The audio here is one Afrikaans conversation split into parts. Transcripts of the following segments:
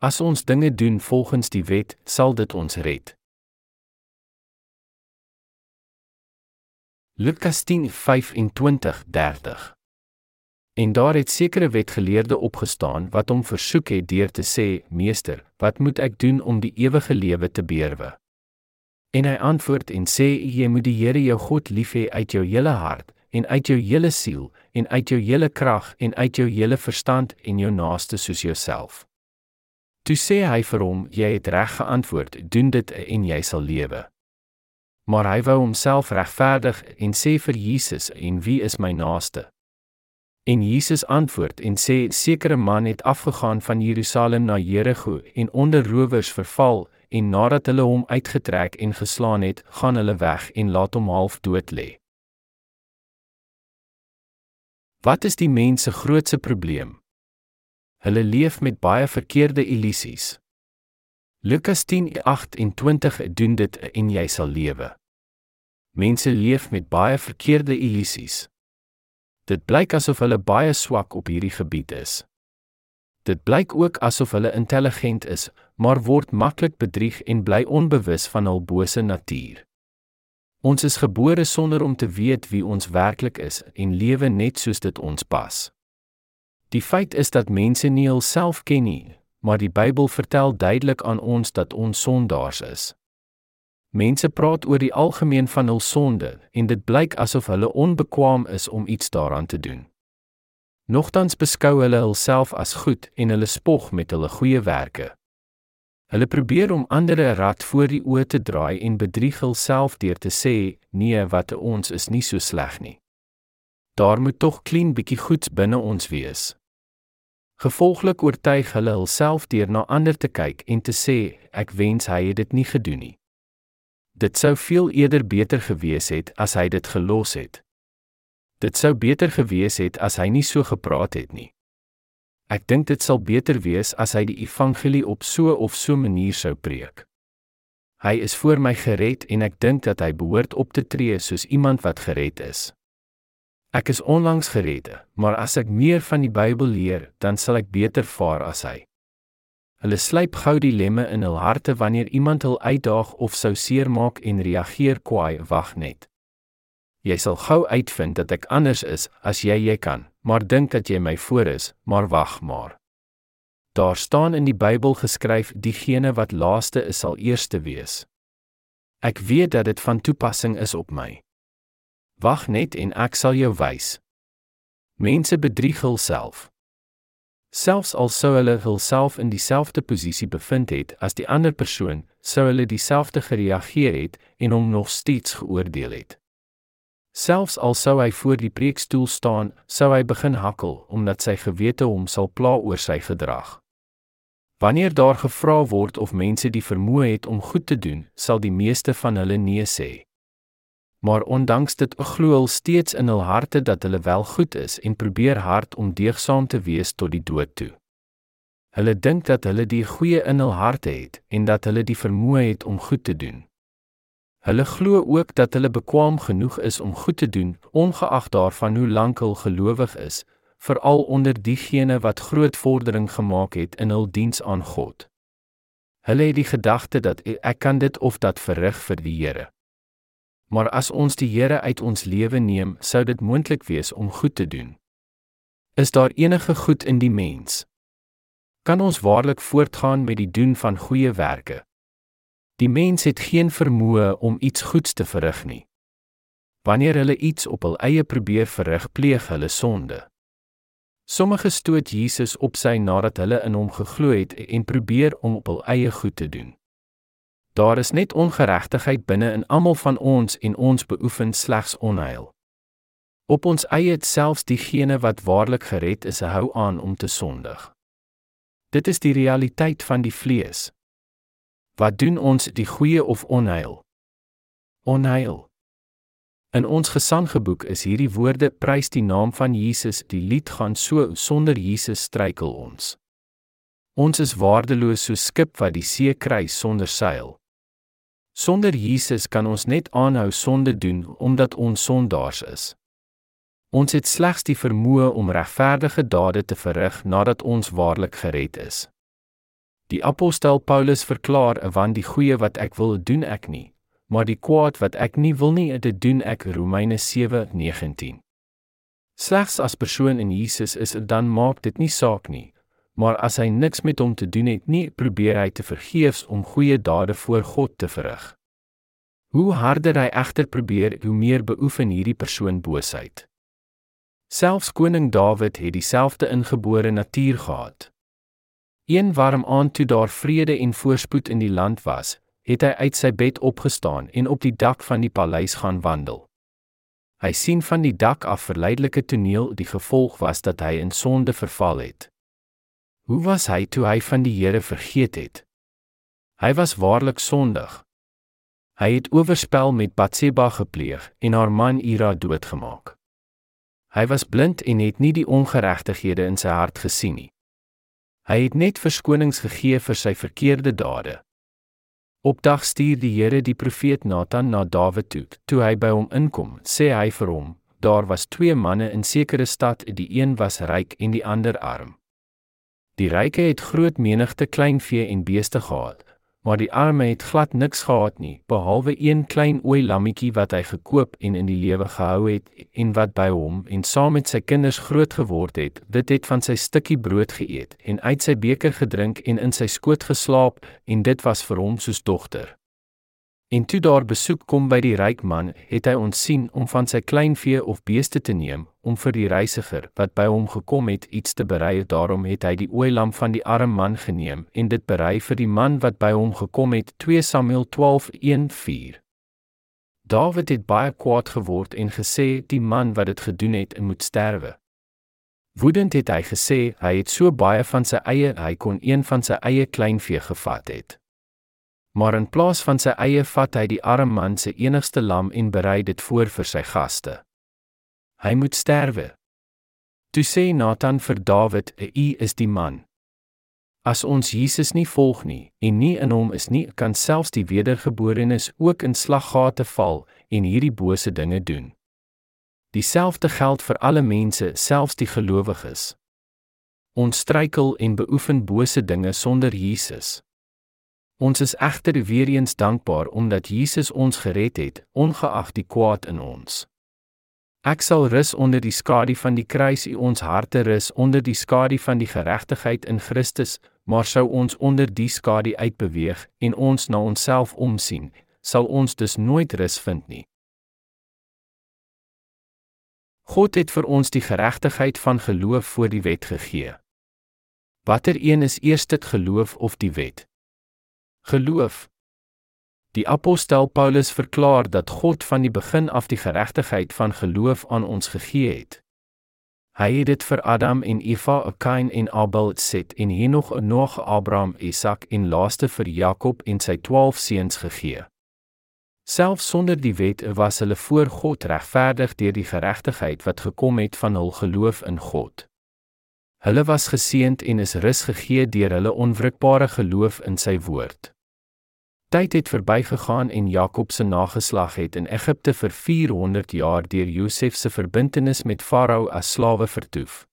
As ons dinge doen volgens die wet, sal dit ons red. Lukas 10:25-30 En daar het sekere wetgeleerde opgestaan wat hom versoek het deur te sê: "Meester, wat moet ek doen om die ewige lewe te beerwe?" En hy antwoord en sê: "Jy moet die Here jou God lief hê uit jou hele hart en uit jou hele siel en uit jou hele krag en uit jou hele verstand en jou naaste soos jouself." Toe sê hy vir hom: "Jy het reg geantwoord. Doen dit en jy sal lewe." Maar hy wou homself regverdig en sê vir Jesus: "En wie is my naaste?" En Jesus antwoord en sê sekere man het afgegaan van Jerusalem na Jerigo en onder rowers verval en nadat hulle hom uitgetrek en geslaan het, gaan hulle weg en laat hom half dood lê. Wat is die mens se grootste probleem? Hulle leef met baie verkeerde illusies. Lukas 10:28 doen dit en jy sal lewe. Mense leef met baie verkeerde illusies. Dit blyk asof hulle baie swak op hierdie gebied is. Dit blyk ook asof hulle intelligent is, maar word maklik bedrieg en bly onbewus van hul bose natuur. Ons is gebore sonder om te weet wie ons werklik is en lewe net soos dit ons pas. Die feit is dat mense nie hulself ken nie, maar die Bybel vertel duidelik aan ons dat ons sondaars is. Mense praat oor die algemeen van hul sonde en dit blyk asof hulle onbekwaam is om iets daaraan te doen. Nogtans beskou hulle hulself as goed en hulle spog met hulle goeie werke. Hulle probeer om ander 'n rad voor die oë te draai en bedrieg hulself deur te sê, "Nee, wat ons is nie so sleg nie." Daar moet tog klein bietjie goeds binne ons wees. Gevolglik oortuig hulle hulself deur na ander te kyk en te sê, "Ek wens hy het dit nie gedoen nie." Dit sou veel eerder beter gewees het as hy dit gelos het. Dit sou beter gewees het as hy nie so gepraat het nie. Ek dink dit sal beter wees as hy die evangelie op so of so manier sou preek. Hy is voor my gered en ek dink dat hy behoort op te tree soos iemand wat gered is. Ek is onlangs gered, maar as ek meer van die Bybel leer, dan sal ek beter vaar as hy. Hulle slyp gou die lemme in hul harte wanneer iemand hul uitdaag of sou seermaak en reageer kwaai, wag net. Jy sal gou uitvind dat ek anders is as jy jy kan, maar dink dat jy my voor is, maar wag maar. Daar staan in die Bybel geskryf diegene wat laaste is sal eerste wees. Ek weet dat dit van toepassing is op my. Wag net en ek sal jou wys. Mense bedrieg hulself. Selfs al sou hulle hulself in dieselfde posisie bevind het as die ander persoon, sou hulle dieselfde gereageer het en hom nog steeds geoordeel het. Selfs al sou hy voor die preekstoel staan, sou hy begin hakkel omdat sy gewete hom sal pla oor sy gedrag. Wanneer daar gevra word of mense die vermoë het om goed te doen, sal die meeste van hulle nee sê. Maar ondanks dit glo hulle steeds in hul harte dat hulle wel goed is en probeer hard om deegsaam te wees tot die dood toe. Hulle dink dat hulle die goeie in hul harte het en dat hulle die vermoë het om goed te doen. Hulle glo ook dat hulle bekwam genoeg is om goed te doen, ongeag daarvan hoe lank hulle gelowig is, veral onder diegene wat groot vordering gemaak het in hul diens aan God. Hulle het die gedagte dat ek kan dit of dat verrig vir die Here. Maar as ons die Here uit ons lewe neem, sou dit moontlik wees om goed te doen. Is daar enige goed in die mens? Kan ons waarlik voortgaan met die doen van goeie werke? Die mens het geen vermoë om iets goeds te verrig nie. Wanneer hulle iets op hul eie probeer verrig, pleeg hulle sonde. Sommige stoot Jesus op sy nadat hulle in hom geglo het en probeer om op hul eie goed te doen. Daar is net ongeregtigheid binne in almal van ons en ons beoefen slegs onheil. Op ons eie het selfs diegene wat waarlik gered is, hou aan om te sondig. Dit is die realiteit van die vlees. Wat doen ons die goeie of onheil? Onheil. In ons gesangeboek is hierdie woorde prys die naam van Jesus. Die lied gaan so sonder Jesus struikel ons. Ons is waardeloos so skip wat die see kruis sonder seil. Sonder Jesus kan ons net aanhou sonde doen omdat ons sondaars is. Ons het slegs die vermoë om regverdige dade te verrig nadat ons waarlik gered is. Die apostel Paulus verklaar: "Want die goeie wat ek wil, doen ek nie, maar die kwaad wat ek nie wil nie, dit doen ek." Romeine 7:19. Slegs as persoon in Jesus is, dan maak dit nie saak nie, maar as hy niks met hom te doen het nie, probeer hy te vergeefs om goeie dade voor God te verrig. Hoe harder hy egter probeer, hoe meer beoefen hierdie persoon boosheid. Selfs koning Dawid het dieselfde ingebore natuur gehad. Een warm aand toe daar vrede en voorspoed in die land was, het hy uit sy bed opgestaan en op die dak van die paleis gaan wandel. Hy sien van die dak af verleidelike toneel, die gevolg was dat hy in sonde verval het. Hoe was hy toe hy van die Here vergeet het? Hy was waarlik sondig. Hy het oorspel met Batseba gepleeg en haar man Ira doodgemaak. Hy was blind en het nie die ongeregtighede in sy hart gesien nie. Hy het net verskonings gegee vir sy verkeerde dade. Op dag stuur die Here die profeet Nathan na Dawid toe. Toe hy by hom inkom, sê hy vir hom: "Daar was twee manne in sekere stad, die een was ryk en die ander arm. Die ryke het groot menigte kleinvee en beeste gehad, maar die arme het glad niks gehad nie behalwe een klein ooi lammetjie wat hy gekoop en in die lewe gehou het en wat by hom en saam met sy kinders groot geword het. Dit het van sy stukkie brood geëet en uit sy beker gedrink en in sy skoot geslaap en dit was vir hom soos dogter En toe daar besoek kom by die ryk man, het hy ontsien om van sy kleinvee of beeste te neem om vir die reisiger wat by hom gekom het iets te berei. Daarom het hy die ooilam van die arme man geneem en dit berei vir die man wat by hom gekom het. 2 Samuel 12:1-4. Dawid het baie kwaad geword en gesê die man wat dit gedoen het, moet sterwe. Woedend het hy gesê hy het so baie van sy eie, hy kon een van sy eie kleinvee gevat het maar in plaas van sy eie vat hy die arme man se enigste lam en berei dit voor vir sy gaste. Hy moet sterwe. Toe sê Nathan vir Dawid, "U is die man. As ons Jesus nie volg nie en nie in hom is nie, kan selfs die wedergeborenes ook in slaggate val en hierdie bose dinge doen." Dieselfde geld vir alle mense, selfs die gelowiges. Ons struikel en beoefen bose dinge sonder Jesus. Ons is egter weer eens dankbaar omdat Jesus ons gered het, ongeag die kwaad in ons. Ek sal rus onder die skadu van die kruis, u ons harte rus onder die skadu van die geregtigheid in Christus, maar sou ons onder die skadu uitbeweeg en ons na onsself omsien, sal ons dus nooit rus vind nie. God het vir ons die geregtigheid van geloof voor die wet gegee. Watter een is eers dit geloof of die wet? Geloof. Die apostel Paulus verklaar dat God van die begin af die geregtigheid van geloof aan ons gegee het. Hy het dit vir Adam en Eva, Kain en Abel set en Henog, Noag, Abraham, Isak en laaste vir Jakob en sy 12 seuns gegee. Selfs sonder die wet was hulle voor God regverdig deur die geregtigheid wat gekom het van hul geloof in God. Hulle was geseënd en is rus gegee deur hulle onwrikbare geloof in sy woord. Tyd het verbygegaan en Jakob se nageslag het in Egipte vir 400 jaar deur Josef se verbintenis met Farao as slawe vertoef.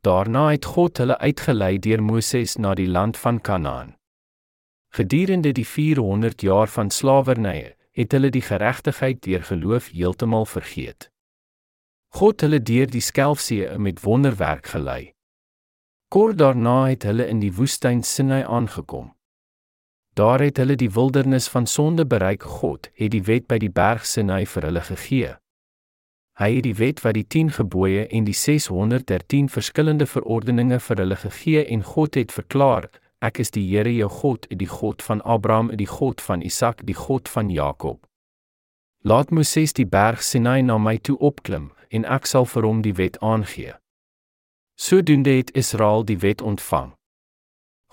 Daarna het God hulle uitgelei deur Moses na die land van Kanaan. Gedurende die 400 jaar van slawerny het hulle die geregtigheid deur geloof heeltemal vergeet. God hulle deur die Skelfsee met wonderwerk gelei. Kort daarna het hulle in die woestyn Sinai aangekom. Daar het hulle die wildernis van sonde bereik. God het die wet by die berg Sinai vir hulle gegee. Hy het die wet wat die 10 gebooie en die 613 verskillende verordeninge vir hulle gegee en God het verklaar: Ek is die Here jou God, die God van Abraham, die God van Isak, die God van Jakob. Laat Moses die berg Sinai na my toe opklim en ek sal vir hom die wet aangee. Sodoende het Israel die wet ontvang.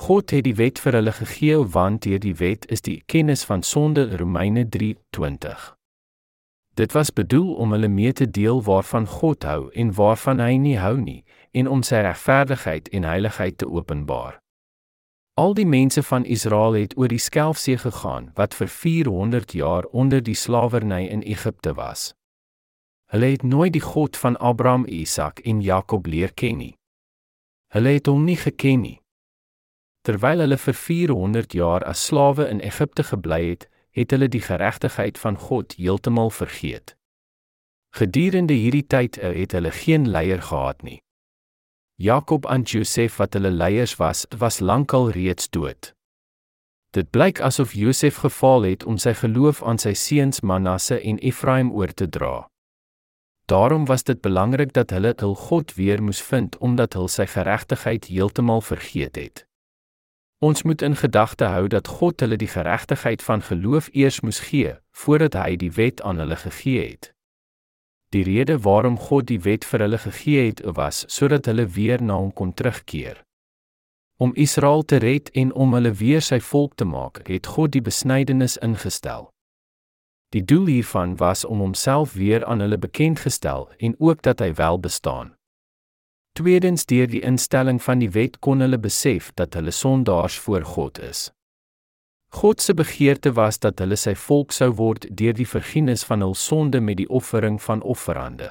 God het die wet vir hulle gegee want deur die wet is die kennis van sonde Romeine 3:20. Dit was bedoel om hulle mee te deel waarvan God hou en waarvan hy nie hou nie en om sy regverdigheid en heiligheid te openbaar. Al die mense van Israel het oor die Skelfsee gegaan wat vir 400 jaar onder die slawerny in Egipte was. Hulle het nooit die God van Abraham, Isak en Jakob leer ken nie. Hulle het hom nie geken nie. Terwyl hulle vir 400 jaar as slawe in Egipte gebly het, het hulle die geregtigheid van God heeltemal vergeet. Gedurende hierdie tyd eh, het hulle geen leier gehad nie. Jakob en Josef wat hulle leiers was, was lankal reeds dood. Dit blyk asof Josef gefaal het om sy geloof aan sy seuns Manasse en Efraim oor te dra. Daarom was dit belangrik dat hulle hul God weer moes vind omdat hulle sy geregtigheid heeltemal vergeet het. Ons moet in gedagte hou dat God hulle die geregtigheid van geloof eers moes gee voordat hy die wet aan hulle gegee het. Die rede waarom God die wet vir hulle gegee het, was sodat hulle weer na hom kon terugkeer. Om Israel te red en om hulle weer sy volk te maak, het God die besnydenis ingestel. Die doel hiervan was om homself weer aan hulle bekend gestel en ook dat hy wel bestaan. Tweedens deur die instelling van die wet kon hulle besef dat hulle sondaars voor God is. God se begeerte was dat hulle sy volk sou word deur die vergifnis van hul sonde met die offering van offerande.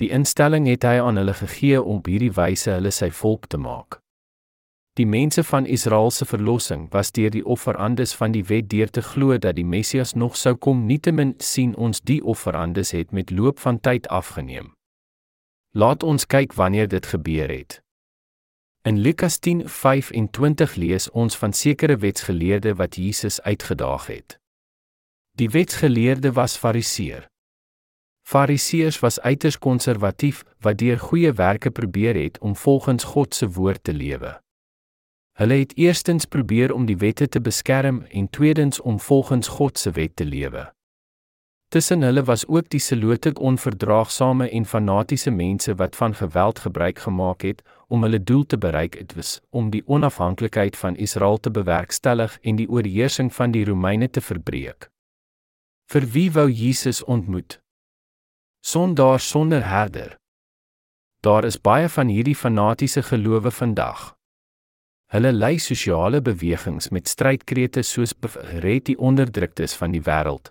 Die instelling het hy aan hulle gegee om op hierdie wyse hulle sy volk te maak. Die mense van Israel se verlossing was deur die offerandes van die wet deur te glo dat die Messias nog sou kom. Nietemin sien ons die offerandes het met loop van tyd afgeneem. Laat ons kyk wanneer dit gebeur het. In Lukas 10:25 lees ons van sekere wetsgeleerde wat Jesus uitgedaag het. Die wetsgeleerde was Fariseer. Fariseërs was uiters konservatief wat deur goeie werke probeer het om volgens God se woord te lewe. Hulle het eerstens probeer om die wette te beskerm en tweedens om volgens God se wet te lewe. Tussen hulle was ook die selote onverdraagsame en fanatiese mense wat van geweld gebruik gemaak het om hulle doel te bereik, dit was om die onafhanklikheid van Israel te bewerkstellig en die oorheersing van die Romeine te verbreek. Vir wie wou Jesus ontmoet? Sondaar sonder herder. Daar is baie van hierdie fanatiese gelowe vandag. Hulle lei sosiale bewegings met strydkrete soos red die onderdruktes van die wêreld,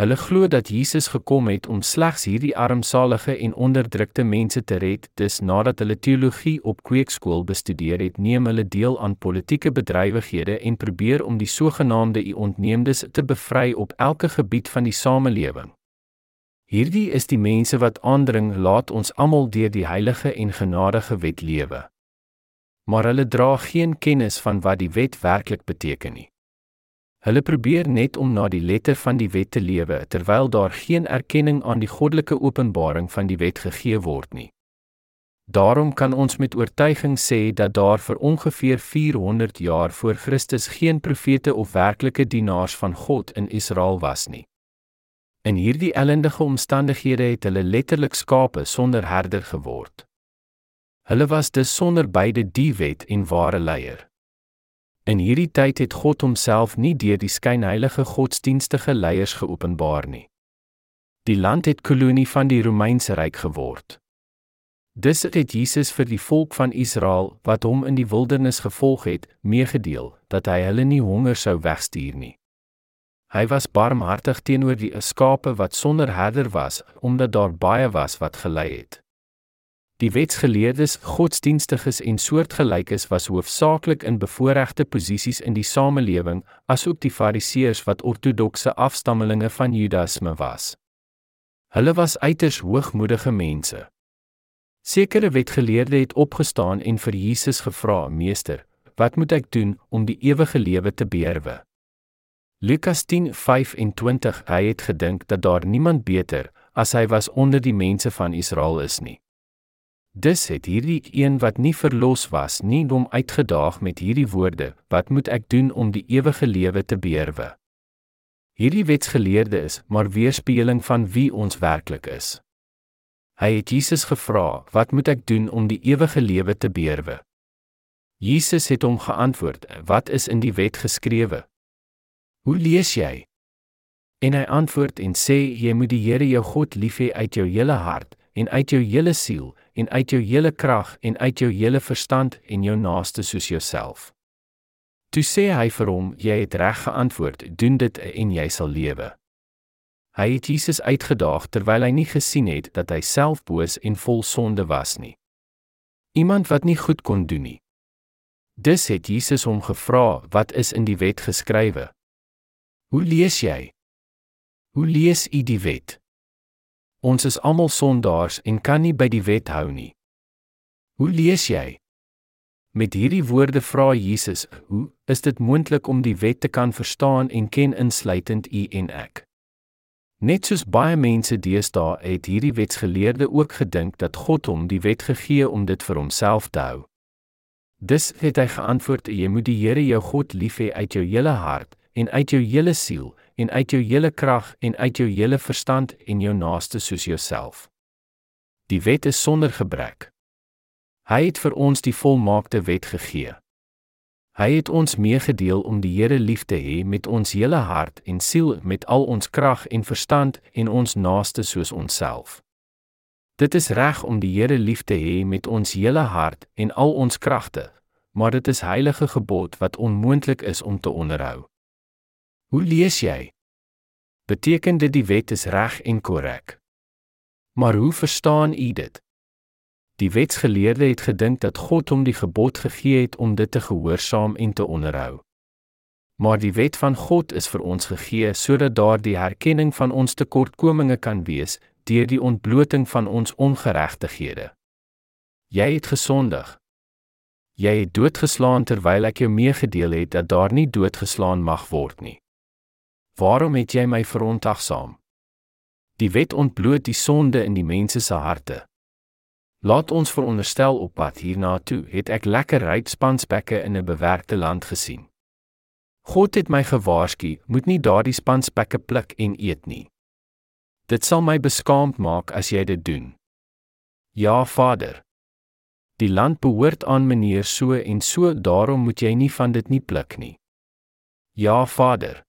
Hulle glo dat Jesus gekom het om slegs hierdie armsalige en onderdrukte mense te red. Dis nadat hulle teologie op kweekskool bestudeer het, neem hulle deel aan politieke bedrywighede en probeer om die sogenaamde u-ontneemdes te bevry op elke gebied van die samelewing. Hierdie is die mense wat aandring laat ons almal deur die heilige en genadige wet lewe. Maar hulle dra geen kennis van wat die wet werklik beteken nie. Hulle probeer net om na die letter van die wet te lewe terwyl daar geen erkenning aan die goddelike openbaring van die wet gegee word nie. Daarom kan ons met oortuiging sê dat daar vir ongeveer 400 jaar voor Christus geen profete of werklike dienaars van God in Israel was nie. In hierdie ellendige omstandighede het hulle letterlik skape sonder herder geword. Hulle was dus sonder beide die wet en ware leier. In hierdie tyd het God homself nie deur die skynheilige godsdienstige leiers geopenbaar nie. Die land het kolonie van die Romeinse ryk geword. Dis het Jesus vir die volk van Israel wat hom in die wildernis gevolg het, meegedeel dat hy hulle nie honger sou wegstuur nie. Hy was barmhartig teenoor die skape wat sonder herder was, omdat daar baie was wat gelei het. Die wetsgeleerdes, godsdienstiges en soortgelykes was hoofsaaklik in bevoordeelde posisies in die samelewing, asook die Fariseërs wat ortodokse afstammelinge van Judaïsme was. Hulle was uiters hoogmoedige mense. Sekere wetgeleerde het opgestaan en vir Jesus gevra: "Meester, wat moet ek doen om die ewige lewe te beerwe?" Lukas 10:25 Hy het gedink dat daar niemand beter as hy was onder die mense van Israel is nie. Dis het hierdie een wat nie verlos was nie hom uitgedaag met hierdie woorde: Wat moet ek doen om die ewige lewe te beerwe? Hierdie wetsgeleerde is maar weerspieëling van wie ons werklik is. Hy het Jesus gevra: Wat moet ek doen om die ewige lewe te beerwe? Jesus het hom geantwoord: Wat is in die wet geskrewe? Hoe lees jy? En hy antwoord en sê: Jy moet die Here jou God lief hê uit jou hele hart en uit jou hele siel en uit jou hele krag en uit jou hele verstand en jou naaste soos jouself. Toe sê hy vir hom: "Jy het reg geantwoord. Doen dit en jy sal lewe." Hy het Jesus uitgedaag terwyl hy nie gesien het dat hy self boos en vol sonde was nie. Iemand wat nie goed kon doen nie. Dus het Jesus hom gevra, "Wat is in die wet geskrywe?" Hoe lees jy? Hoe lees u die wet? Ons is almal sondaars en kan nie by die wet hou nie. Hoe lees jy? Met hierdie woorde vra Jesus, "Hoe is dit moontlik om die wet te kan verstaan en ken insluitend u en ek?" Net soos baie mense deesdae het hierdie wetsgeleerde ook gedink dat God hom die wet gegee om dit vir homself te hou. Dis het hy geantwoord: Jy moet die Here jou God lief hê uit jou hele hart en uit jou hele siel en uit jou hele krag en uit jou hele verstand en jou naaste soos jouself. Die wet is sonder gebrek. Hy het vir ons die volmaakte wet gegee. Hy het ons meegedeel om die Here lief te hê met ons hele hart en siel, met al ons krag en verstand en ons naaste soos onsself. Dit is reg om die Here lief te hê met ons hele hart en al ons kragte, maar dit is heilige gebod wat onmoontlik is om te onderhou. Hoe lees jy? Beteken dit die wet is reg en korrek? Maar hoe verstaan u dit? Die wetsgeleerde het gedink dat God hom die gebod gegee het om dit te gehoorsaam en te onderhou. Maar die wet van God is vir ons gegee sodat daar die herkenning van ons tekortkominge kan wees deur die ontbloting van ons ongeregtighede. Jy het gesondig. Jy het doodgeslaan terwyl ek jou meegedeel het dat daar nie doodgeslaan mag word nie. Waarom het jy my verontagsaam? Die wet ontbloot die sonde in die mense se harte. Laat ons veronderstel op pad hierna toe, het ek lekker rydspansbekke in 'n bewerkte land gesien. God het my gewaarsku, moet nie daardie spansbekke pluk en eet nie. Dit sal my beskaamd maak as jy dit doen. Ja, Vader. Die land behoort aan meneer so en so, daarom moet jy nie van dit nie pluk nie. Ja, Vader.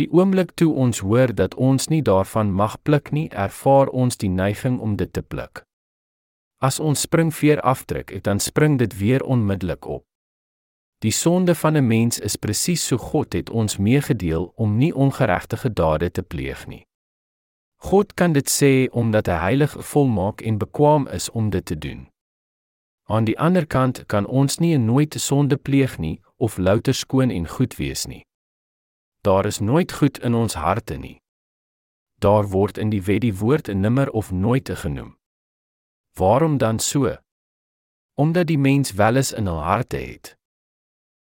Die oomblik toe ons hoor dat ons nie daarvan mag pluk nie, ervaar ons die neiging om dit te pluk. As ons springveer aftrek, dan spring dit weer onmiddellik op. Die sonde van 'n mens is presies so God het ons meegedeel om nie ongeregtige dade te pleeg nie. God kan dit sê omdat hy heilig, volmaak en bekwam is om dit te doen. Aan die ander kant kan ons nie nooit sonde pleeg nie of louter skoon en goed wees nie. Daar is nooit goed in ons harte nie. Daar word in die wet die woord nimmer of nooit genoem. Waarom dan so? Omdat die mens welis in hul harte het.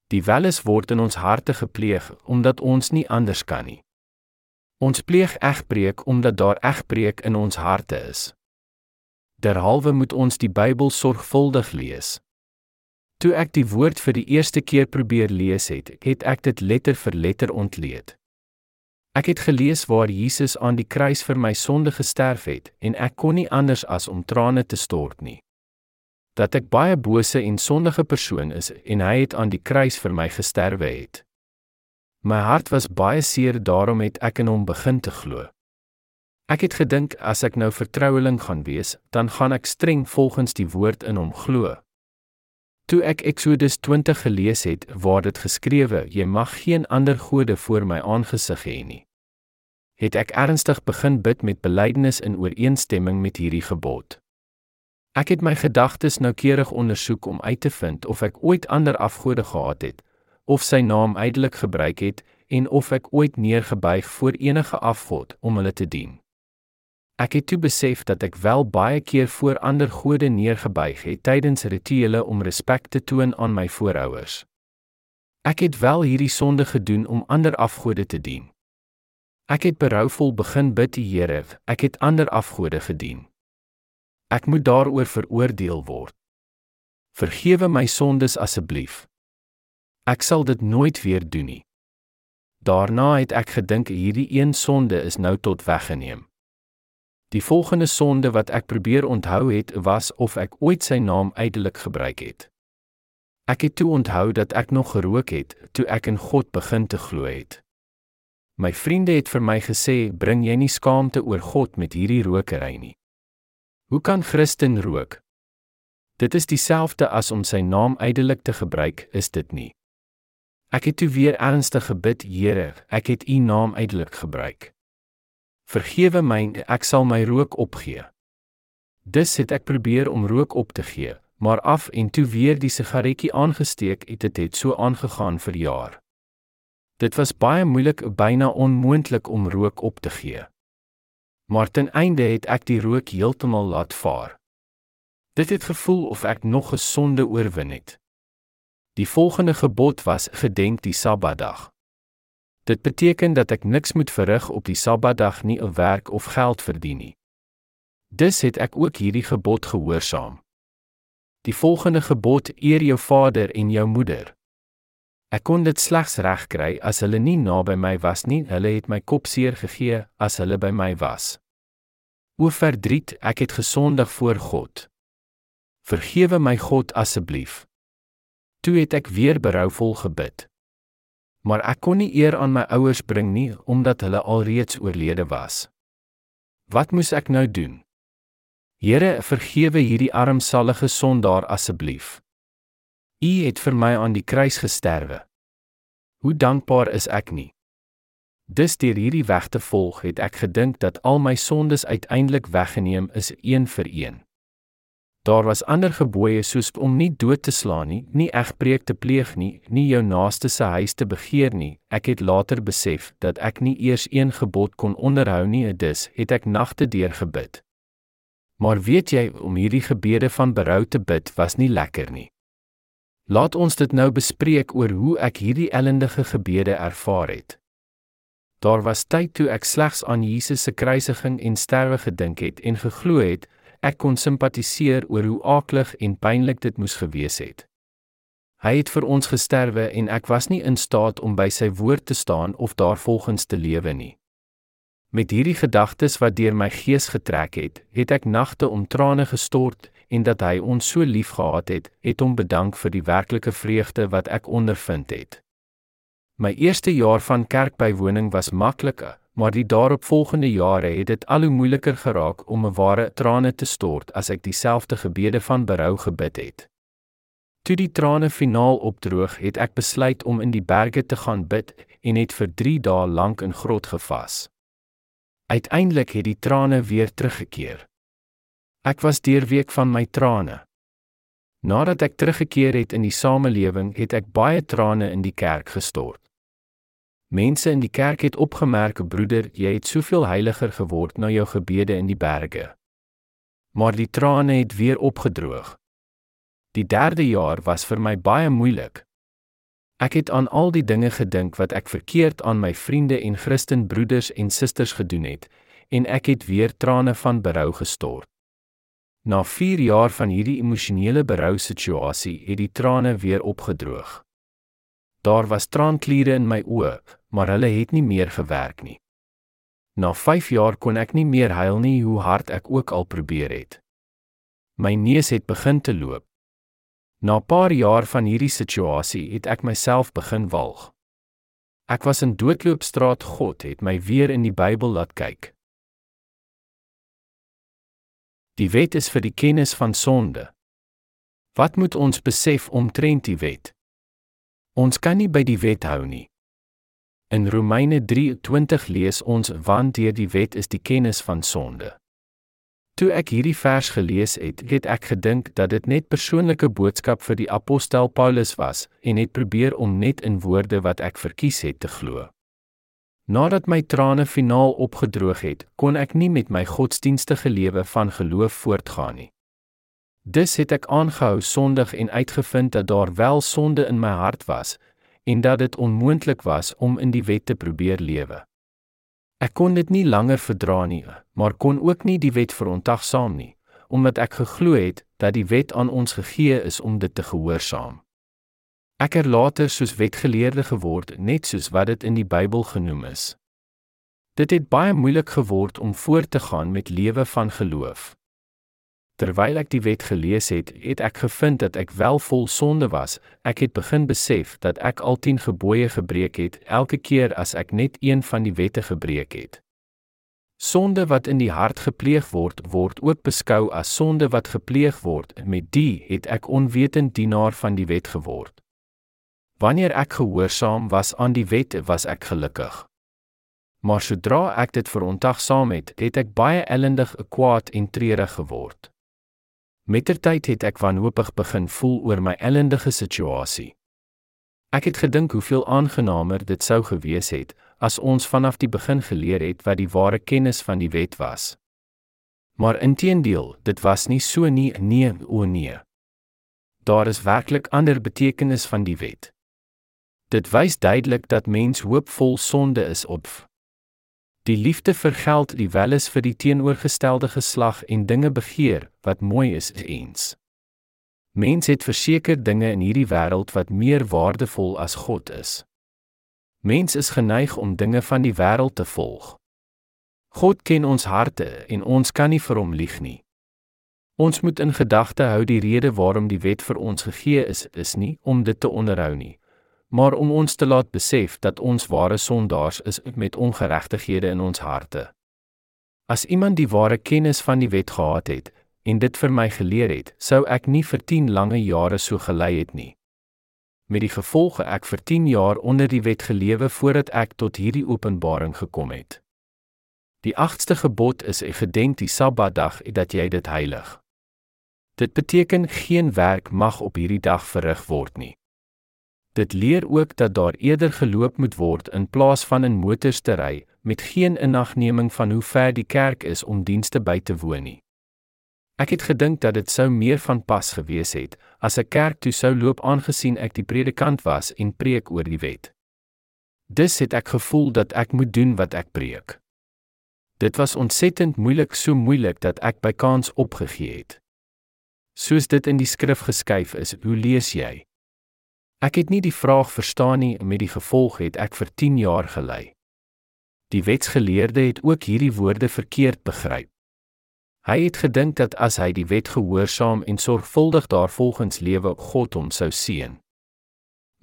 Die welis word in ons harte gepleeg omdat ons nie anders kan nie. Ons pleeg egbreek omdat daar egbreek in ons harte is. Derhalwe moet ons die Bybel sorgvuldig lees. Toe ek die woord vir die eerste keer probeer lees het, het ek dit letter vir letter ontleed. Ek het gelees waar Jesus aan die kruis vir my sonde gesterf het en ek kon nie anders as om trane te stort nie. Dat ek baie bose en sondige persoon is en hy het aan die kruis vir my gesterwe het. My hart was baie seer daarom het ek in hom begin te glo. Ek het gedink as ek nou vertroueling gaan wees, dan gaan ek streng volgens die woord in hom glo. Toe ek Eksodus 20 gelees het waar dit geskrewe jy mag geen ander gode voor my aangesig hê nie, het ek ernstig begin bid met belydenis in ooreenstemming met hierdie gebod. Ek het my gedagtes noukeurig ondersoek om uit te vind of ek ooit ander afgode gehad het, of sy naam uitelik gebruik het en of ek ooit neergebuig voor enige afgod om hulle te dien. Ek het toe besef dat ek wel baie keer voor ander gode neergebuig het tydens rituele om respek te toon aan my voorouers. Ek het wel hierdie sonde gedoen om ander afgode te dien. Ek het berouvol begin bid die Here, ek het ander afgode gedien. Ek moet daaroor veroordeel word. Vergewe my sondes asseblief. Ek sal dit nooit weer doen nie. Daarna het ek gedink hierdie een sonde is nou tot weggeneem. Die volgende sonde wat ek probeer onthou het, was of ek ooit sy naam uitelik gebruik het. Ek het toe onthou dat ek nog gerook het toe ek in God begin te glo het. My vriende het vir my gesê, "Bring jy nie skaamte oor God met hierdie rokery nie? Hoe kan Christen rook? Dit is dieselfde as om sy naam uitelik te gebruik, is dit nie?" Ek het toe weer ernstig gebid, "Here, ek het U naam uitelik gebruik." Vergewe my, ek sal my rook opgee. Dus het ek probeer om rook op te gee, maar af en toe weer die sigaretjie aangesteek het dit het so aangegaan vir jaar. Dit was baie moeilik, byna onmoontlik om rook op te gee. Maar ten einde het ek die rook heeltemal laat vaar. Dit het gevoel of ek nog gesonde oorwin het. Die volgende gebod was gedenk die Sabbatdag. Dit beteken dat ek niks moet verrig op die Sabbatdag nie 'n werk of geld verdien nie. Dus het ek ook hierdie gebod gehoorsaam. Die volgende gebod: eer jou vader en jou moeder. Ek kon dit slegs regkry as hulle nie naby my was nie. Hulle het my kop seer gegee as hulle by my was. O verdriet, ek het gesondig voor God. Vergewe my God asseblief. Toe het ek weer berouvol gebid. Maar ek kon nie eer aan my ouers bring nie omdat hulle alreeds oorlede was. Wat moes ek nou doen? Here, vergewe hierdie armsalige sondaar asseblief. U het vir my aan die kruis gesterwe. Hoe dankbaar is ek nie. Dis deur hierdie weg te volg het ek gedink dat al my sondes uiteindelik weggeneem is een vir een. Daar was ander gebooie soos om nie dood te slaan nie, nie egbreek te pleeg nie, nie jou naaste se huis te begeer nie. Ek het later besef dat ek nie eers een gebod kon onderhou nie, dus het ek nagte deur gebid. Maar weet jy, om hierdie gebede van berou te bid was nie lekker nie. Laat ons dit nou bespreek oor hoe ek hierdie ellendige gebede ervaar het. Daar was tyd toe ek slegs aan Jesus se kruisiging en sterwe gedink het en geglo het ek kon simpatiseer oor hoe aaklig en pynlik dit moes gewees het. Hy het vir ons gesterwe en ek was nie in staat om by sy woord te staan of daarvolgens te lewe nie. Met hierdie gedagtes wat deur my gees getrek het, het ek nagte om trane gestort en dat hy ons so liefgehad het, het hom bedank vir die werklike vreugde wat ek ondervind het. My eerste jaar van kerkbywoning was makliker, maar die daaropvolgende jare het dit al hoe moeiliker geraak om 'n ware trane te stort as ek dieselfde gebede van berou gebid het. Toe die trane finaal opdroog, het ek besluit om in die berge te gaan bid en het vir 3 dae lank in grot gevas. Uiteindelik het die trane weer teruggekeer. Ek was deurweek van my trane. Nadat ek teruggekeer het in die samelewing, het ek baie trane in die kerk gestort. Mense in die kerk het opgemerk, broeder, jy het soveel heiliger geword na jou gebede in die berge. Maar die trane het weer opgedroog. Die derde jaar was vir my baie moeilik. Ek het aan al die dinge gedink wat ek verkeerd aan my vriende en Christen broeders en susters gedoen het en ek het weer trane van berou gestort. Na 4 jaar van hierdie emosionele berou situasie het die trane weer opgedroog. Daar was traankliere in my oë, maar hulle het nie meer gewerk nie. Na 5 jaar kon ek nie meer huil nie hoe hard ek ook al probeer het. My neus het begin te loop. Na 'n paar jaar van hierdie situasie het ek myself begin walg. Ek was in doodloopstraat God het my weer in die Bybel laat kyk. Die wet is vir die kennis van sonde. Wat moet ons besef omtrent die wet? Ons kan nie by die wet hou nie. In Romeine 3:20 lees ons want deur die wet is die kennis van sonde. Toe ek hierdie vers gelees het, het ek gedink dat dit net persoonlike boodskap vir die apostel Paulus was en het probeer om net in woorde wat ek verkies het te glo. Nadat my trane finaal opgedroog het, kon ek nie met my godsdienstige lewe van geloof voortgaan nie. Dus het ek aangehou sondig en uitgevind dat daar wel sonde in my hart was en dat dit onmoontlik was om in die wet te probeer lewe. Ek kon dit nie langer verdra nie, maar kon ook nie die wet verontagsaam nie, omdat ek geglo het dat die wet aan ons gegee is om dit te gehoorsaam. Ek het later soos wetgeleerde geword, net soos wat dit in die Bybel genoem is. Dit het baie moeilik geword om voort te gaan met lewe van geloof. Terwyl ek die wet gelees het, het ek gevind dat ek wel vol sonde was. Ek het begin besef dat ek al 10 gebooie gebreek het elke keer as ek net een van die wette gebreek het. Sonde wat in die hart gepleeg word, word ook beskou as sonde wat gepleeg word. Met die het ek onwetend dienaar van die wet geword. Wanneer ek gehoorsaam was aan die wet, was ek gelukkig. Maar sodra ek dit verontagsaam het, het ek baie ellendig, kwaad en treurig geword. Mettertyd het ek wanhoopig begin voel oor my ellendige situasie. Ek het gedink hoeveel aangenamer dit sou gewees het as ons vanaf die begin geleer het wat die ware kennis van die wet was. Maar inteendeel, dit was nie so nie, nee, o nee. Daar is werklik ander betekenis van die wet. Dit wys duidelik dat mens hoopvol sonde is op. Die liefde vir geld, die welis vir die teenoorgestelde geslag en dinge begeer wat mooi is, eens. Mens het verseker dinge in hierdie wêreld wat meer waardevol as God is. Mens is geneig om dinge van die wêreld te volg. God ken ons harte en ons kan nie vir hom lieg nie. Ons moet in gedagte hou die rede waarom die wet vir ons gegee is, is nie om dit te onderhou nie, maar om ons te laat besef dat ons ware sondaars is met ongeregtighede in ons harte. As iemand die ware kennis van die wet gehad het en dit vir my geleer het, sou ek nie vir 10 lange jare so gelei het nie. Met die gevolge ek vir 10 jaar onder die wet gelewe voordat ek tot hierdie openbaring gekom het. Die 8ste gebod is gedenk die Sabbatdag en dat jy dit heilig. Dit beteken geen werk mag op hierdie dag verrig word nie. Dit leer ook dat daar eerder geloop moet word in plaas van in motors te ry met geen inagneming van hoe ver die kerk is om dienste by te woon nie. Ek het gedink dat dit sou meer van pas gewees het as 'n kerk toe sou loop aangesien ek die predikant was en preek oor die wet. Dis het ek gevoel dat ek moet doen wat ek preek. Dit was ontsettend moeilik, so moeilik dat ek by kans opgegee het. Soos dit in die skrif geskryf is, hoe lees jy? Ek het nie die vraag verstaan nie met die gevolg het ek vir 10 jaar gelei. Die wetsgeleerde het ook hierdie woorde verkeerd begryp. Hy het gedink dat as hy die wet gehoorsaam en sorgvuldig daarvolgens lewe, God hom sou seën.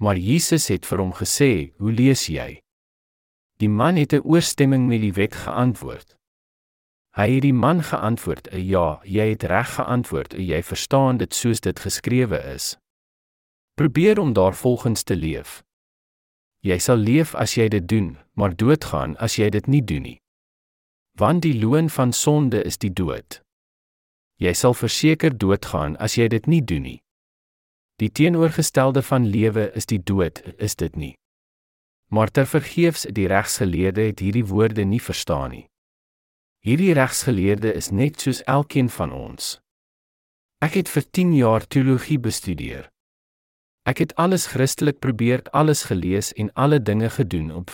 Maar Jesus het vir hom gesê, "Hoe lees jy?" Die man het 'n ooreenstemming met die wet geantwoord. Hy het die man geantwoord: "Ja, jy het reg geantwoord. Jy verstaan dit soos dit geskrewe is. Probeer om daarvolgens te leef. Jy sal leef as jy dit doen, maar doodgaan as jy dit nie doen nie. Want die loon van sonde is die dood. Jy sal verseker doodgaan as jy dit nie doen nie. Die teenoorgestelde van lewe is die dood, is dit nie? Maar ter vergeefs die regsgeleerde het hierdie woorde nie verstaan nie. Hierdie regsgeleerde is net soos elkeen van ons. Ek het vir 10 jaar teologie bestudeer. Ek het alles Christelik probeer, alles gelees en alle dinge gedoen op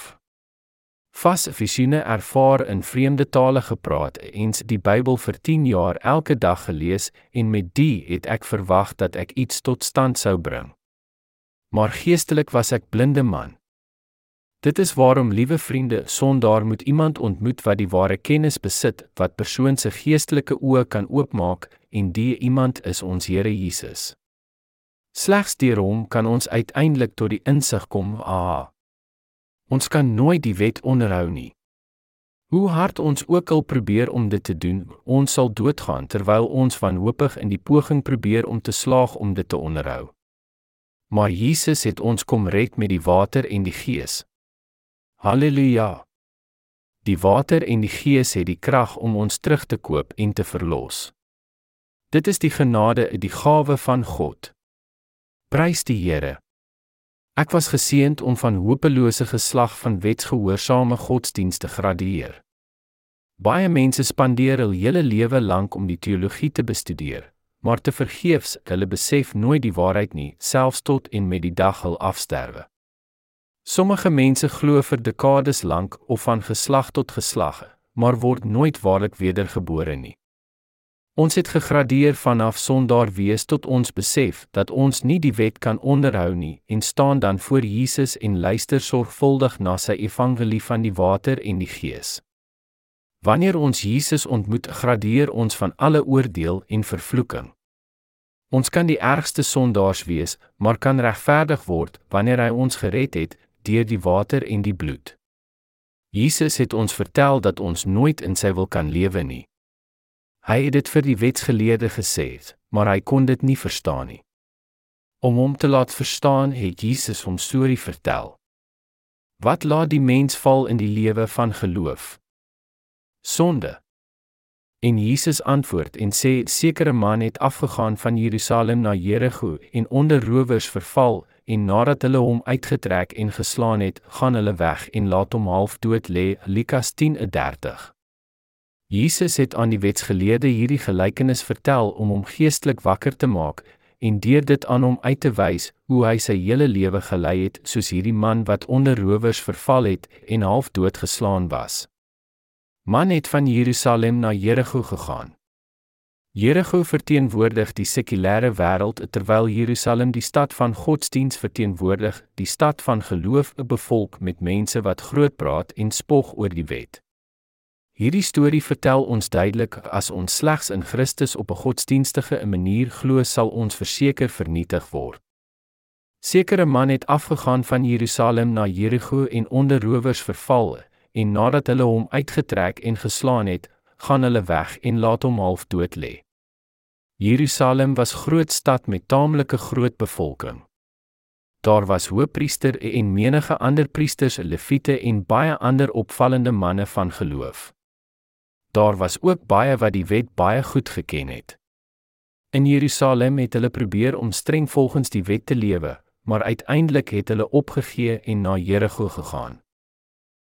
vas visioene ervaar in vreemde tale gepraat en die Bybel vir 10 jaar elke dag gelees en met die het ek verwag dat ek iets tot stand sou bring. Maar geestelik was ek blinde man. Dit is waarom liewe vriende, sondaar moet iemand ontmoet wat die ware kennis besit, wat persoon se geestelike oë kan oopmaak en die iemand is ons Here Jesus. Slegs deur hom kan ons uiteindelik tot die insig kom, ah. Ons kan nooit die wet onderhou nie. Hoe hard ons ook al probeer om dit te doen, ons sal doodgaan terwyl ons wanhoopig in die poging probeer om te slaag om dit te onderhou. Maar Jesus het ons kom red met die water en die Gees. Halleluja. Die water en die Gees het die krag om ons terug te koop en te verlos. Dit is die genade, die gawe van God. Prys die Here. Ek was geseënd om van hopelose geslag van wetsgehoorsame godsdienste gradueer. Baie mense spandeer hul hele lewe lank om die teologie te bestudeer, maar te vergeefs, hulle besef nooit die waarheid nie, selfs tot en met die dag hul afsterwe. Sommige mense glo vir dekades lank of van geslag tot geslag, maar word nooit waarlik wedergebore nie. Ons het gegradeer vanaf sondaar wees tot ons besef dat ons nie die wet kan onderhou nie en staan dan voor Jesus en luister sorgvuldig na sy evangelie van die water en die gees. Wanneer ons Jesus ontmoet, gradeer ons van alle oordeel en vervloeking. Ons kan die ergste sondaars wees, maar kan regverdig word wanneer hy ons gered het deur die water en die bloed. Jesus het ons vertel dat ons nooit in sy wil kan lewe nie. Hy het dit vir die wetsgeleerde gesê, maar hy kon dit nie verstaan nie. Om hom te laat verstaan, het Jesus hom storie vertel. Wat laat die mens val in die lewe van geloof? Sonde. En Jesus antwoord en sê: "Sekere man het afgegaan van Jerusalem na Jerigo en onder rowers verval en nadat hulle hom uitgetrek en geslaan het, gaan hulle weg en laat hom half dood lê." Lukas 10:30. Jesus het aan die wetsgeleerde hierdie gelykenis vertel om hom geestelik wakker te maak en deur dit aan hom uit te wys hoe hy sy hele lewe gelei het soos hierdie man wat onder rowers verval het en half dood geslaan was. Man het van Jerusalem na Jerigo gegaan. Jerigo verteenwoordig die sekulêre wêreld terwyl Jerusalem die stad van godsdiens verteenwoordig, die stad van geloof, 'n bevolk met mense wat groot praat en spog oor die wet. Hierdie storie vertel ons duidelik as ons slegs in Christus op 'n godsdienstige manier glo, sal ons verseker vernietig word. Sekere man het afgegaan van Jerusalem na Jerigo en onder rowers verval en nadat hulle hom uitgetrek en geslaan het, gaan hulle weg en laat hom half dood lê. Jerusalem was groot stad met taamlike groot bevolking. Daar was hoëpriester en menige ander priesters, leviete en baie ander opvallende manne van geloof daar was ook baie wat die wet baie goed geken het. In Jerusalem het hulle probeer om streng volgens die wet te lewe, maar uiteindelik het hulle opgegee en na Jerigo gegaan.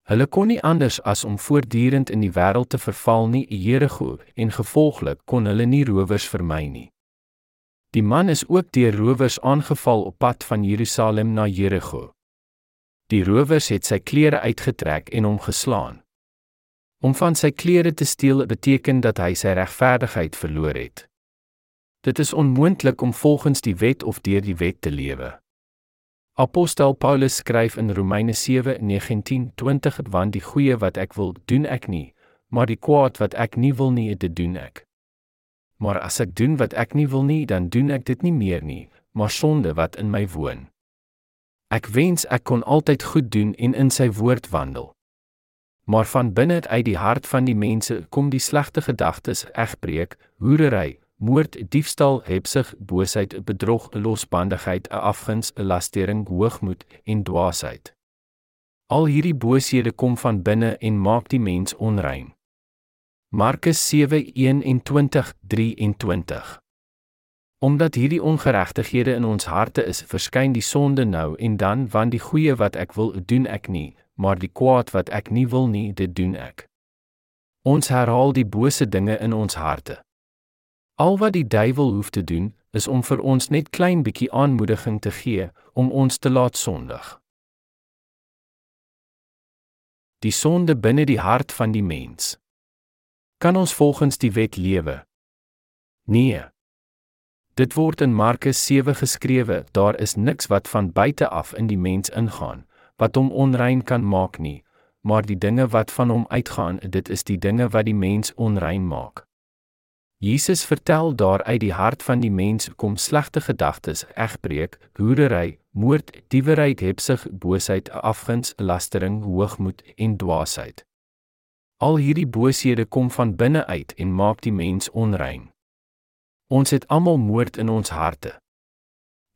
Hulle kon nie anders as om voortdurend in die wêreld te verval nie, Jerigo, en gevolglik kon hulle nie rowers vermy nie. Die man is ook deur rowers aangeval op pad van Jerusalem na Jerigo. Die rowers het sy klere uitgetrek en hom geslaan. Om van sy klere te steel beteken dat hy sy regverdigheid verloor het. Dit is onmoontlik om volgens die wet of deur die wet te lewe. Apostel Paulus skryf in Romeine 7:19-20 want die goeie wat ek wil doen ek nie, maar die kwaad wat ek nie wil nie dit doen ek. Maar as ek doen wat ek nie wil nie, dan doen ek dit nie meer nie, maar sonde wat in my woon. Ek wens ek kon altyd goed doen en in sy woord wandel maar van binne uit die hart van die mense kom die slegte gedagtes, egbreek, hoerery, moord, diefstal, hebsug, boosheid, bedrog, losbandigheid, 'n afguns, 'n lastering, hoogmoed en dwaasheid. Al hierdie booshede kom van binne en maak die mens onrein. Markus 7:21-23 Omdat hierdie ongeregtighede in ons harte is, verskyn die sonde nou en dan, want die goeie wat ek wil doen ek nie, maar die kwaad wat ek nie wil nie, dit doen ek. Ons herhaal die bose dinge in ons harte. Al wat die duiwel hoef te doen, is om vir ons net klein bietjie aanmoediging te gee om ons te laat sondig. Die sonde binne die hart van die mens. Kan ons volgens die wet lewe? Nee. Dit word in Markus 7 geskrewe, daar is niks wat van buite af in die mens ingaan wat hom onrein kan maak nie, maar die dinge wat van hom uitgaan, dit is die dinge wat die mens onrein maak. Jesus vertel daar uit die hart van die mens kom slegte gedagtes, egbreek, hoerery, moord, diewery, hebsug, boosheid, afguns, lastering, hoogmoed en dwaasheid. Al hierdie booshede kom van binne uit en maak die mens onrein. Ons het almal moord in ons harte.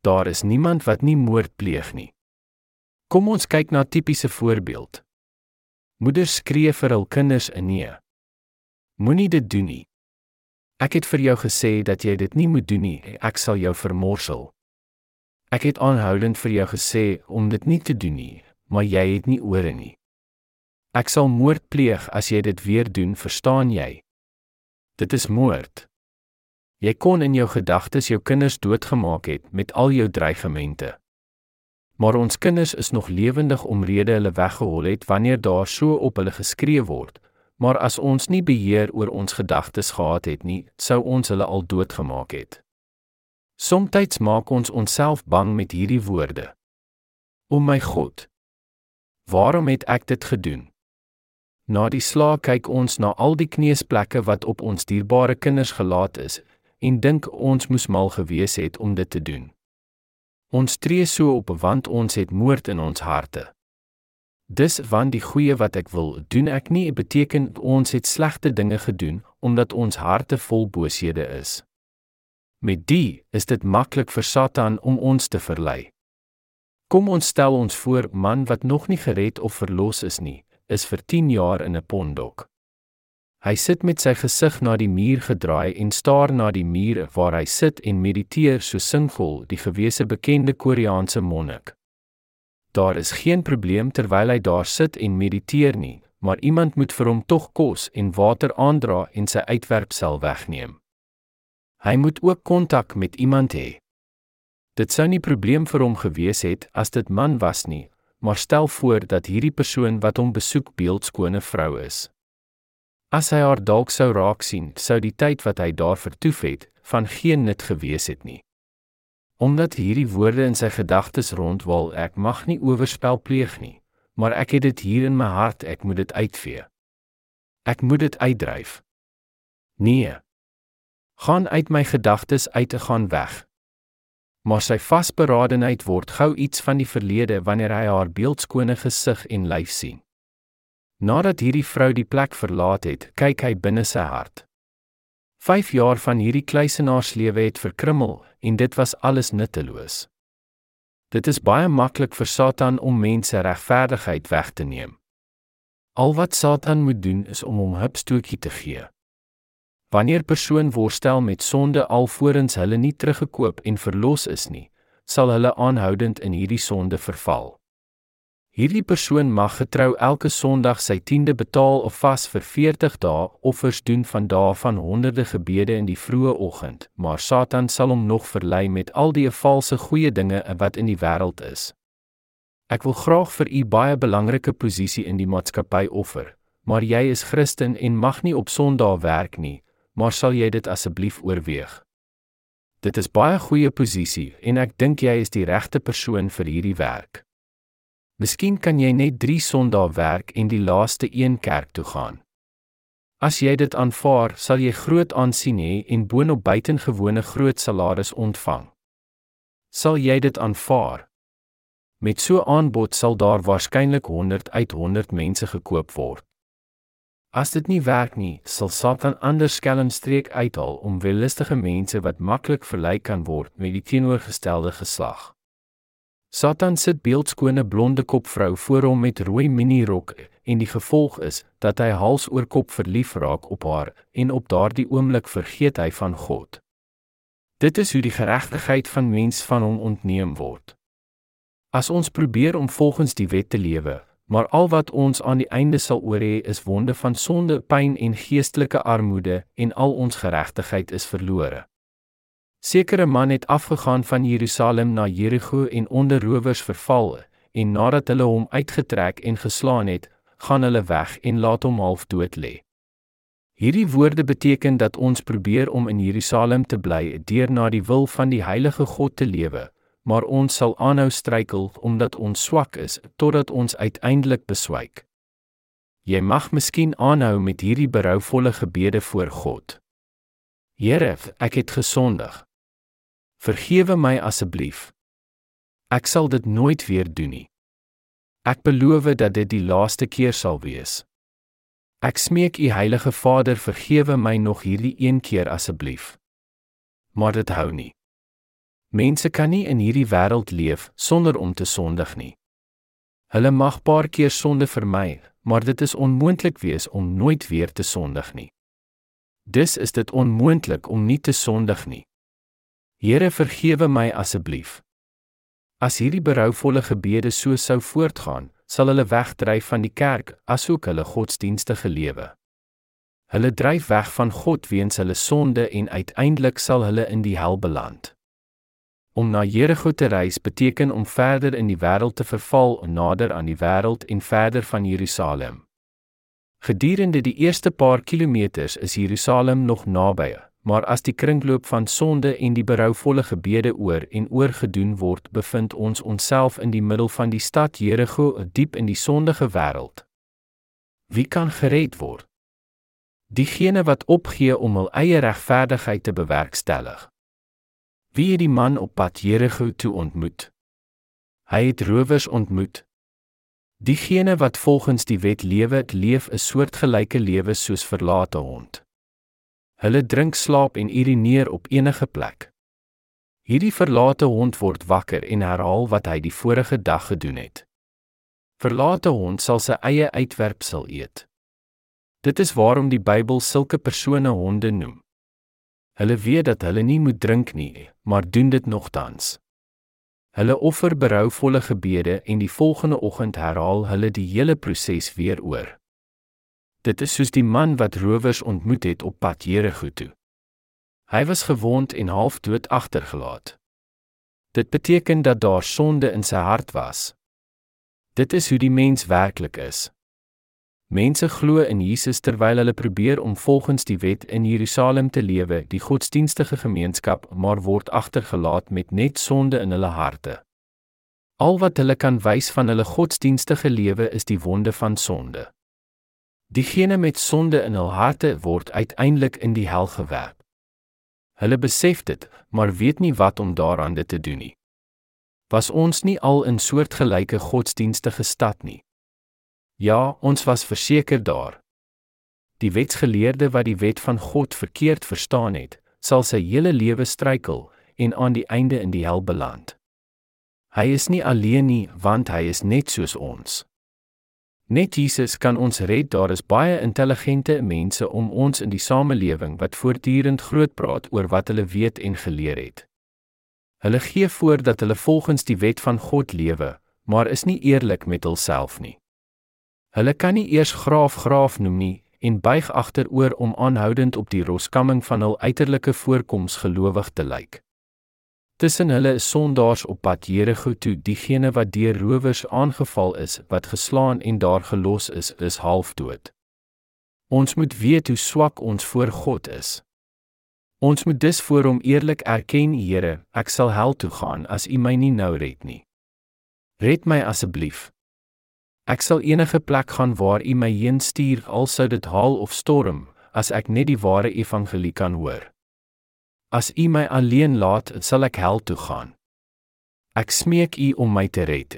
Daar is niemand wat nie moord pleeg nie. Kom ons kyk na 'n tipiese voorbeeld. Moeders skree vir hul kinders in nee. Moenie dit doen nie. Ek het vir jou gesê dat jy dit nie moet doen nie. Ek sal jou vermorsel. Ek het aanhoudend vir jou gesê om dit nie te doen nie, maar jy het nie ore nie. Ek sal moord pleeg as jy dit weer doen, verstaan jy? Dit is moord. Jy kon in jou gedagtes jou kinders doodgemaak het met al jou dreigemente. Maar ons kinders is nog lewendig omrede hulle weggehol het wanneer daar so op hulle geskree word. Maar as ons nie beheer oor ons gedagtes gehad het nie, sou ons hulle al doodgemaak het. Somstyds maak ons onsself bang met hierdie woorde. O my God, waarom het ek dit gedoen? Na die slaag kyk ons na al die kneusplekke wat op ons dierbare kinders gelaat is en dink ons moes mal gewees het om dit te doen. Ons tree so op want ons het moord in ons harte. Dis want die goeie wat ek wil doen ek nie beteken ons het slegte dinge gedoen omdat ons harte vol booshede is. Met die is dit maklik vir Satan om ons te verlei. Kom ons stel ons voor man wat nog nie gered of verlos is nie, is vir 10 jaar in 'n pondok. Hy sit met sy gesig na die muur gedraai en staar na die muur waar hy sit en mediteer so sinvol, die gewese bekende Koreaanse monnik. Daar is geen probleem terwyl hy daar sit en mediteer nie, maar iemand moet vir hom tog kos en water aandra en sy uitwerpsel wegneem. Hy moet ook kontak met iemand hê. Dit sou nie probleem vir hom gewees het as dit man was nie, maar stel voor dat hierdie persoon wat hom besoek beeldskone vrou is. As hy haar dalk sou raak sien, sou die tyd wat hy daar vertoef het, van geen nut gewees het nie. Omdat hierdie woorde in sy gedagtes rondwal, ek mag nie oorspel pleeg nie, maar ek het dit hier in my hart, ek moet dit uitvee. Ek moet dit uitdryf. Nee. Gaan uit my gedagtes uit te gaan weg maar sy vasberadenheid word gou iets van die verlede wanneer hy haar beeldskone gesig en lyf sien. Nadat hierdie vrou die plek verlaat het, kyk hy binne sy hart. 5 jaar van hierdie kluisenaarslewe het verkrummel en dit was alles nutteloos. Dit is baie maklik vir Satan om mense regverdigheid weg te neem. Al wat Satan moet doen is om hom hupstootjie te gee. Wanneer persoon worstel met sonde alvorens hulle nie teruggekoop en verlos is nie, sal hulle aanhoudend in hierdie sonde verval. Hierdie persoon mag getrou elke Sondag sy tiende betaal of vas vir 40 dae offers doen van dae van honderde gebede in die vroeë oggend, maar Satan sal hom nog verlei met al die valse goeie dinge wat in die wêreld is. Ek wil graag vir u baie belangrike posisie in die maatskappy offer, maar jy is Christen en mag nie op Sondae werk nie, maar sal jy dit asseblief oorweeg? Dit is baie goeie posisie en ek dink jy is die regte persoon vir hierdie werk. Miskien kan jy net 3 Sondae werk en die laaste een kerk toe gaan. As jy dit aanvaar, sal jy groot aansien hê en boonop buitengewone groot salaris ontvang. Sal jy dit aanvaar? Met so 'n aanbod sal daar waarskynlik 100 uit 100 mense gekoop word. As dit nie werk nie, sal Satan ander skelmstreek uithaal om wellustige mense wat maklik verlei kan word met die teenoorgestelde geslag. Satan sit beeldskone blonde kopvrou voor hom met rooi minirok en die gevolg is dat hy hals oor kop verlief raak op haar en op daardie oomblik vergeet hy van God. Dit is hoe die geregtigheid van mens van hom ontneem word. As ons probeer om volgens die wet te lewe, maar al wat ons aan die einde sal oor hê is wonde van sonde, pyn en geestelike armoede en al ons geregtigheid is verlore. Sekere man het afgegaan van Jerusalem na Jerigo en onder rowers verval en nadat hulle hom uitgetrek en geslaan het, gaan hulle weg en laat hom half dood lê. Hierdie woorde beteken dat ons probeer om in Jerusalem te bly deur na die wil van die heilige God te lewe, maar ons sal aanhou struikel omdat ons swak is totdat ons uiteindelik beswyk. Jy mag miskien aanhou met hierdie berouvolle gebede voor God. Here, ek het gesondig. Vergewe my asseblief. Ek sal dit nooit weer doen nie. Ek beloof dat dit die laaste keer sal wees. Ek smeek U Heilige Vader vergewe my nog hierdie een keer asseblief. Maar dit hou nie. Mense kan nie in hierdie wêreld leef sonder om te sondig nie. Hulle mag paar keer sonde vermy, maar dit is onmoontlik wees om nooit weer te sondig nie. Dis is dit onmoontlik om nie te sondig nie. Here vergewe my asseblief. As hierdie berouvolle gebede so sou voortgaan, sal hulle wegdryf van die kerk asook hulle godsdienstige lewe. Hulle dryf weg van God weens hulle sonde en uiteindelik sal hulle in die hel beland. Om na Jerigo te reis beteken om verder in die wêreld te verval, nader aan die wêreld en verder van Jerusalem. Gedurende die eerste paar kilometers is Jerusalem nog naby, maar as die kringloop van sonde en die berouvolle gebede oor en oor gedoen word, bevind ons onsself in die middel van die stad Jerigo, diep in die sondige wêreld. Wie kan gered word? Diegene wat opgee om hul eie regverdigheid te bewerkstellig. Wie het die man op pad Jerigo toe ontmoet? Hy het rowers ontmoet. Diegene wat volgens die wet lewe, leef 'n soortgelyke lewe soos verlate hond. Hulle drink, slaap en urineer op enige plek. Hierdie verlate hond word wakker en herhaal wat hy die vorige dag gedoen het. Verlate hond sal sy eie uitwerpsel eet. Dit is waarom die Bybel sulke persone honde noem. Hulle weet dat hulle nie moet drink nie, maar doen dit nogtans. Hulle offer berouvolle gebede en die volgende oggend herhaal hulle die hele proses weer oor. Dit is soos die man wat rowers ontmoet het op pad Jerigo toe. Hy was gewond en half dood agtergelaat. Dit beteken dat daar sonde in sy hart was. Dit is hoe die mens werklik is. Mense glo in Jesus terwyl hulle probeer om volgens die wet in Jerusalem te lewe, die godsdienstige gemeenskap, maar word agtergelaat met net sonde in hulle harte. Al wat hulle kan wys van hulle godsdienstige lewe is die wonde van sonde. Diegene met sonde in hul harte word uiteindelik in die hel gewerp. Hulle besef dit, maar weet nie wat om daaraan te doen nie. Was ons nie al in soortgelyke godsdienstige stad nie? Ja, ons was verseker daar. Die wetsgeleerde wat die wet van God verkeerd verstaan het, sal sy hele lewe struikel en aan die einde in die hel beland. Hy is nie alleen nie, want hy is net soos ons. Net Jesus kan ons red. Daar is baie intelligente mense om ons in die samelewing wat voortdurend groot praat oor wat hulle weet en geleer het. Hulle gee voor dat hulle volgens die wet van God lewe, maar is nie eerlik met hulself nie. Hulle kan nie eers graaf graaf noem nie en buig agteroor om aanhoudend op die roskamming van hul uiterlike voorkoms gelowig te lyk. Tussen hulle is sondaars op pad Jerigo toe, diegene wat deur rowers aangeval is, wat geslaan en daar gelos is, is halfdood. Ons moet weet hoe swak ons voor God is. Ons moet dus voor hom eerlik erken, Here, ek sal hel toe gaan as U my nie nou red nie. Red my asseblief. Ek sal enige plek gaan waar U my heen stuur, al sou dit haal of storm, as ek net die ware evangelie kan hoor. As U my alleen laat, sal ek hel toe gaan. Ek smeek U om my te red.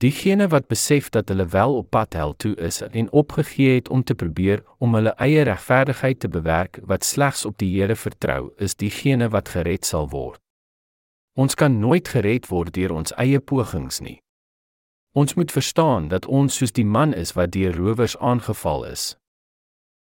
Diegene wat besef dat hulle wel op pad hel toe is en opgegee het om te probeer om hulle eie regverdigheid te bewerk wat slegs op die Here vertrou, is diegene wat gered sal word. Ons kan nooit gered word deur ons eie pogings nie. Ons moet verstaan dat ons soos die man is wat deur rowers aangeval is.